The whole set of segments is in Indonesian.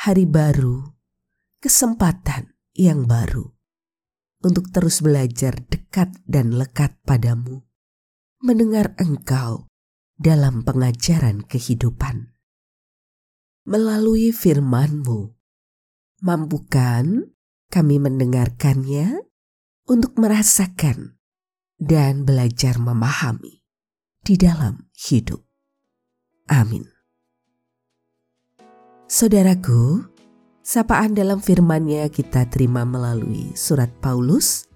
hari baru, kesempatan yang baru untuk terus belajar dekat dan lekat padamu, mendengar Engkau dalam pengajaran kehidupan. Melalui firman-Mu, mampukan kami mendengarkannya untuk merasakan dan belajar memahami di dalam hidup. Amin. Saudaraku, sapaan dalam firman-Nya kita terima melalui surat Paulus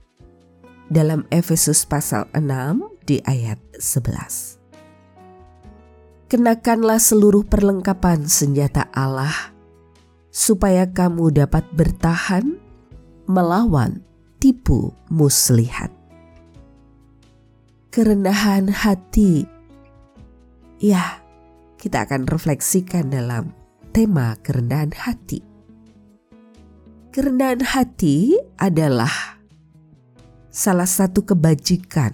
dalam Efesus pasal 6 di ayat 11. Kenakanlah seluruh perlengkapan senjata Allah supaya kamu dapat bertahan melawan tipu muslihat. Kerendahan hati, ya, kita akan refleksikan dalam tema kerendahan hati. Kerendahan hati adalah salah satu kebajikan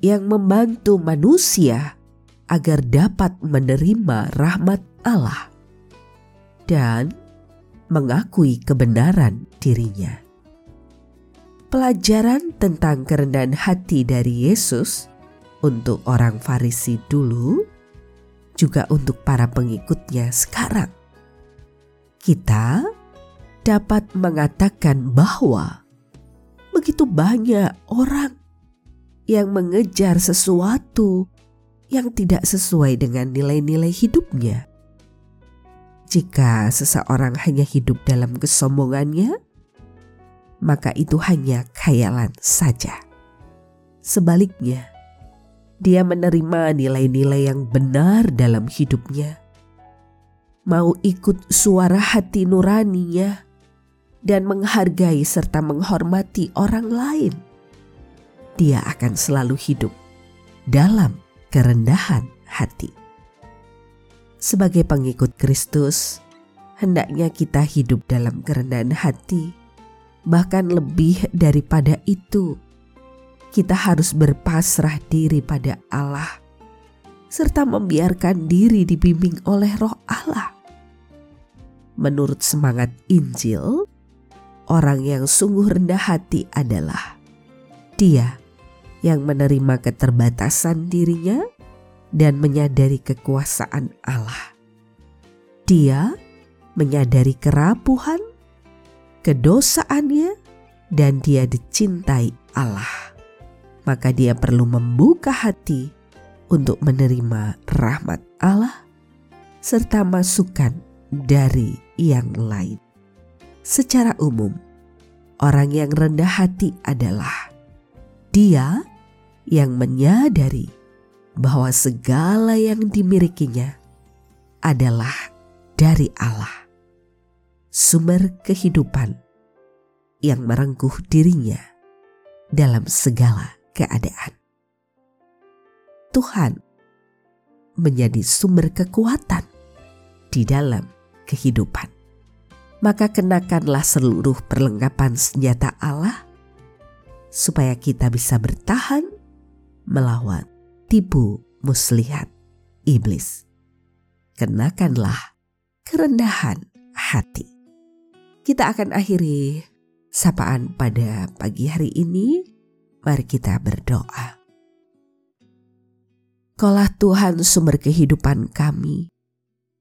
yang membantu manusia agar dapat menerima rahmat Allah dan mengakui kebenaran dirinya. Pelajaran tentang kerendahan hati dari Yesus untuk orang Farisi dulu juga untuk para pengikutnya sekarang. Kita dapat mengatakan bahwa begitu banyak orang yang mengejar sesuatu yang tidak sesuai dengan nilai-nilai hidupnya. Jika seseorang hanya hidup dalam kesombongannya, maka itu hanya khayalan saja. Sebaliknya, dia menerima nilai-nilai yang benar dalam hidupnya, mau ikut suara hati nuraninya, dan menghargai serta menghormati orang lain. Dia akan selalu hidup dalam kerendahan hati. Sebagai pengikut Kristus, hendaknya kita hidup dalam kerendahan hati, bahkan lebih daripada itu kita harus berpasrah diri pada Allah serta membiarkan diri dibimbing oleh Roh Allah. Menurut semangat Injil, orang yang sungguh rendah hati adalah dia yang menerima keterbatasan dirinya dan menyadari kekuasaan Allah. Dia menyadari kerapuhan, kedosaannya, dan dia dicintai Allah maka dia perlu membuka hati untuk menerima rahmat Allah serta masukan dari yang lain. Secara umum, orang yang rendah hati adalah dia yang menyadari bahwa segala yang dimilikinya adalah dari Allah, sumber kehidupan yang merengkuh dirinya dalam segala keadaan. Tuhan menjadi sumber kekuatan di dalam kehidupan. Maka kenakanlah seluruh perlengkapan senjata Allah supaya kita bisa bertahan melawan tipu muslihat iblis. Kenakanlah kerendahan hati. Kita akan akhiri sapaan pada pagi hari ini Mari kita berdoa. Kaulah Tuhan sumber kehidupan kami.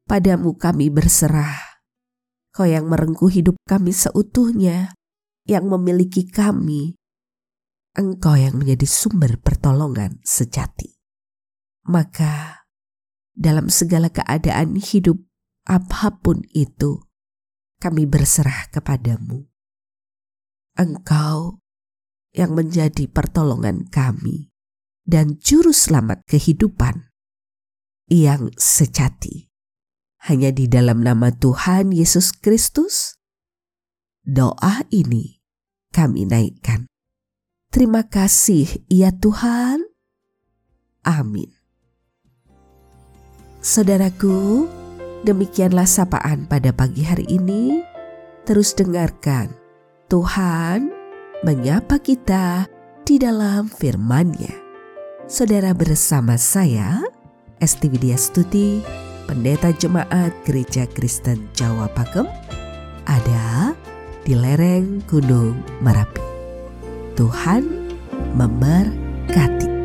Padamu kami berserah. Kau yang merengkuh hidup kami seutuhnya, yang memiliki kami. Engkau yang menjadi sumber pertolongan sejati. Maka dalam segala keadaan hidup apa pun itu, kami berserah kepadamu. Engkau yang menjadi pertolongan kami dan juru selamat kehidupan yang sejati. hanya di dalam nama Tuhan Yesus Kristus? Doa ini kami naikkan. Terima kasih ya Tuhan. Amin. Saudaraku, demikianlah sapaan pada pagi hari ini. Terus dengarkan, Tuhan menyapa kita di dalam firman-Nya. Saudara bersama saya, Esti Widya Stuti, Pendeta Jemaat Gereja Kristen Jawa Pakem, ada di lereng Gunung Merapi. Tuhan memberkati.